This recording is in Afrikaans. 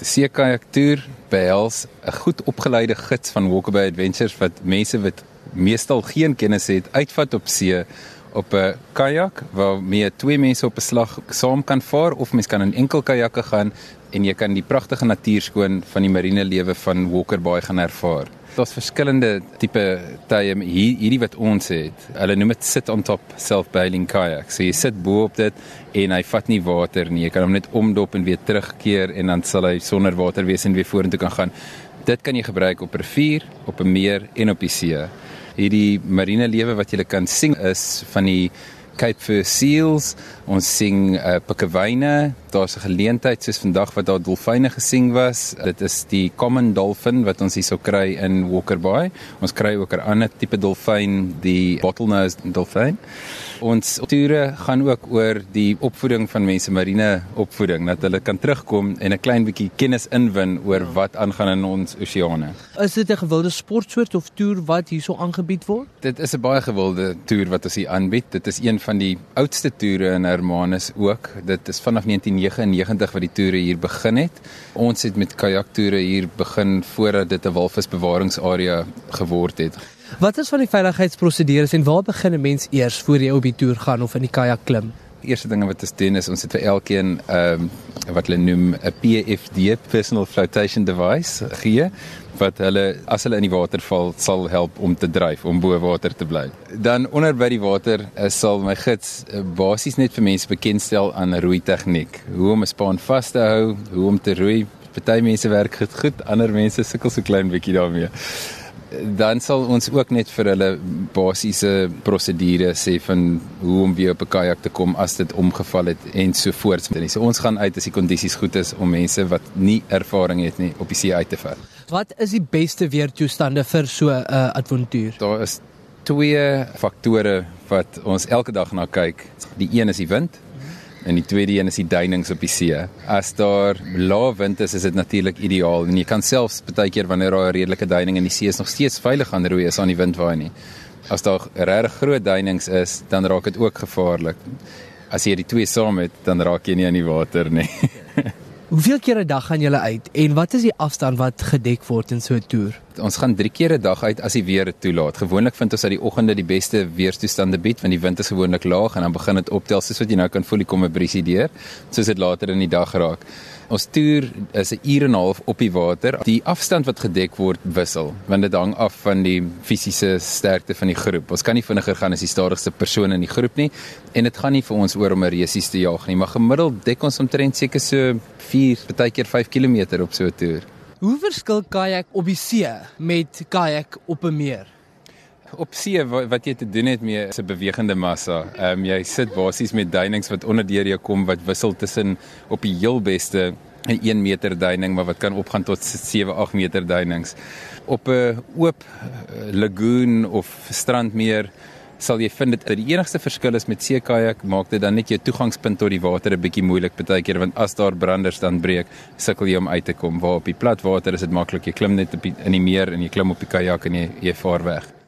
Seekajak toer behels 'n goed opgeleide gids van Walkabout Adventures wat mense wat meestal geen kennis het uitvat op see op 'n kajak waarmee twee mense op 'n slag saam kan vaar of mens kan in enkel kajakke gaan en jy kan die pragtige natuurskoon van die marine lewe van Walker Bay gaan ervaar. Daar's verskillende tipe tye hier hierdie wat ons het. Hulle noem dit sit on top self-bailing kayak. So jy sit bo op dit en hy vat nie water nie. Jy kan hom net omdop en weer terugkeer en dan sal hy sonder water wees en weer vorentoe kan gaan. Dit kan jy gebruik op 'n rivier, op 'n meer en op die see hierdie marine lewe wat jy kan sien is van die Cape Fur seals, ons sien uh, pikkewyne, daar's 'n geleentheid soos vandag wat daar dolfyne gesien was. Dit is die common dolphin wat ons hierso kry in Walker Bay. Ons kry ook 'n ander tipe dolfyn, die bottlenose dolfyn. Ons toere gaan ook oor die opvoeding van mense, marine opvoeding, dat hulle kan terugkom en 'n klein bietjie kennis inwin oor wat aangaan in ons oseane. Is dit 'n gewilde sportsoort of toer wat hierso aangebied word? Dit is 'n baie gewilde toer wat ons hier aanbied. Dit is een van die oudste toere in Hermanus ook. Dit is vanaf 1999 wat die toere hier begin het. Ons het met kajaktoere hier begin voordat dit 'n walvisbewaringsarea geword het. Wat is van die veiligheidsprosedures en waar begin 'n mens eers voor jy op die toer gaan of in die kajak klim? Eerste dinge wat ons doen is ons het vir elkeen ehm um, wat hulle noem 'n PFD, personal flotation device gee wat hulle as hulle in die water val sal help om te dryf om bo water te bly. Dan onder by die water uh, sal my gids uh, basies net vir mense bekendstel aan roei tegniek. Hoe om 'n span vas te hou, hoe om te roei. Party mense werk goed, ander mense sukkel so klein bietjie daarmee dan sal ons ook net vir hulle basiese prosedure sê van hoe om weer op 'n kajak te kom as dit omgeval het en so voort. So ons gaan uit as die kondisies goed is om mense wat nie ervaring het nie op die see uit te vat. Wat is die beste weertoestande vir so 'n uh, avontuur? Daar is twee faktore wat ons elke dag na kyk. Die een is die wind en die tweede een is die duinings op die see. As daar lae wind is, is dit natuurlik ideaal en jy kan selfs baie keer wanneer daar 'n redelike duining in die see is nog steeds veilig aan roei as aan die wind waai nie. As daar regtig groot duinings is, dan raak dit ook gevaarlik. As jy die twee saam het, dan raak jy nie aan die water nie. Hoeveel keer 'n dag gaan julle uit en wat is die afstand wat gedek word in so 'n toer? Ons gaan 3 keer 'n dag uit as die weer toelaat. Gewoonlik vind ons dat die oggende die beste weerstoestande bied want die wind is gewoonlik laag en dan begin dit optel soos wat jy nou kan voel die kom 'n briesie deur soos dit later in die dag raak. Ons toer is 'n uur en 'n half op die water. Die afstand wat gedek word wissel, want dit hang af van die fisiese sterkte van die groep. Ons kan nie vinniger gaan as die stadigste persoon in die groep nie en dit gaan nie vir ons oor om 'n resies te jag nie, maar gemiddeld dek ons omtrent seker so 4, partykeer 5 km op so 'n toer. Hoe verskil kajak op die see met kajak op 'n meer? op see wat, wat jy te doen het mee is 'n bewegende massa. Ehm um, jy sit basies met duinings wat onder deur jou kom wat wissel tussen op die heel beste 'n 1 meter duining maar wat kan opgaan tot 7 8 meter duinings. Op 'n oop eh, lagoon of strandmeer sal jy vind dit die enigste verskil is met seekajak maak dit dan net jou toegangspunt tot die water 'n bietjie moeilik baie keer want as daar branders dan breek sukkel jy om uit te kom. Waar op die plat water is dit maklik jy klim net in die meer en jy klim op die kajak en jy jy vaar weg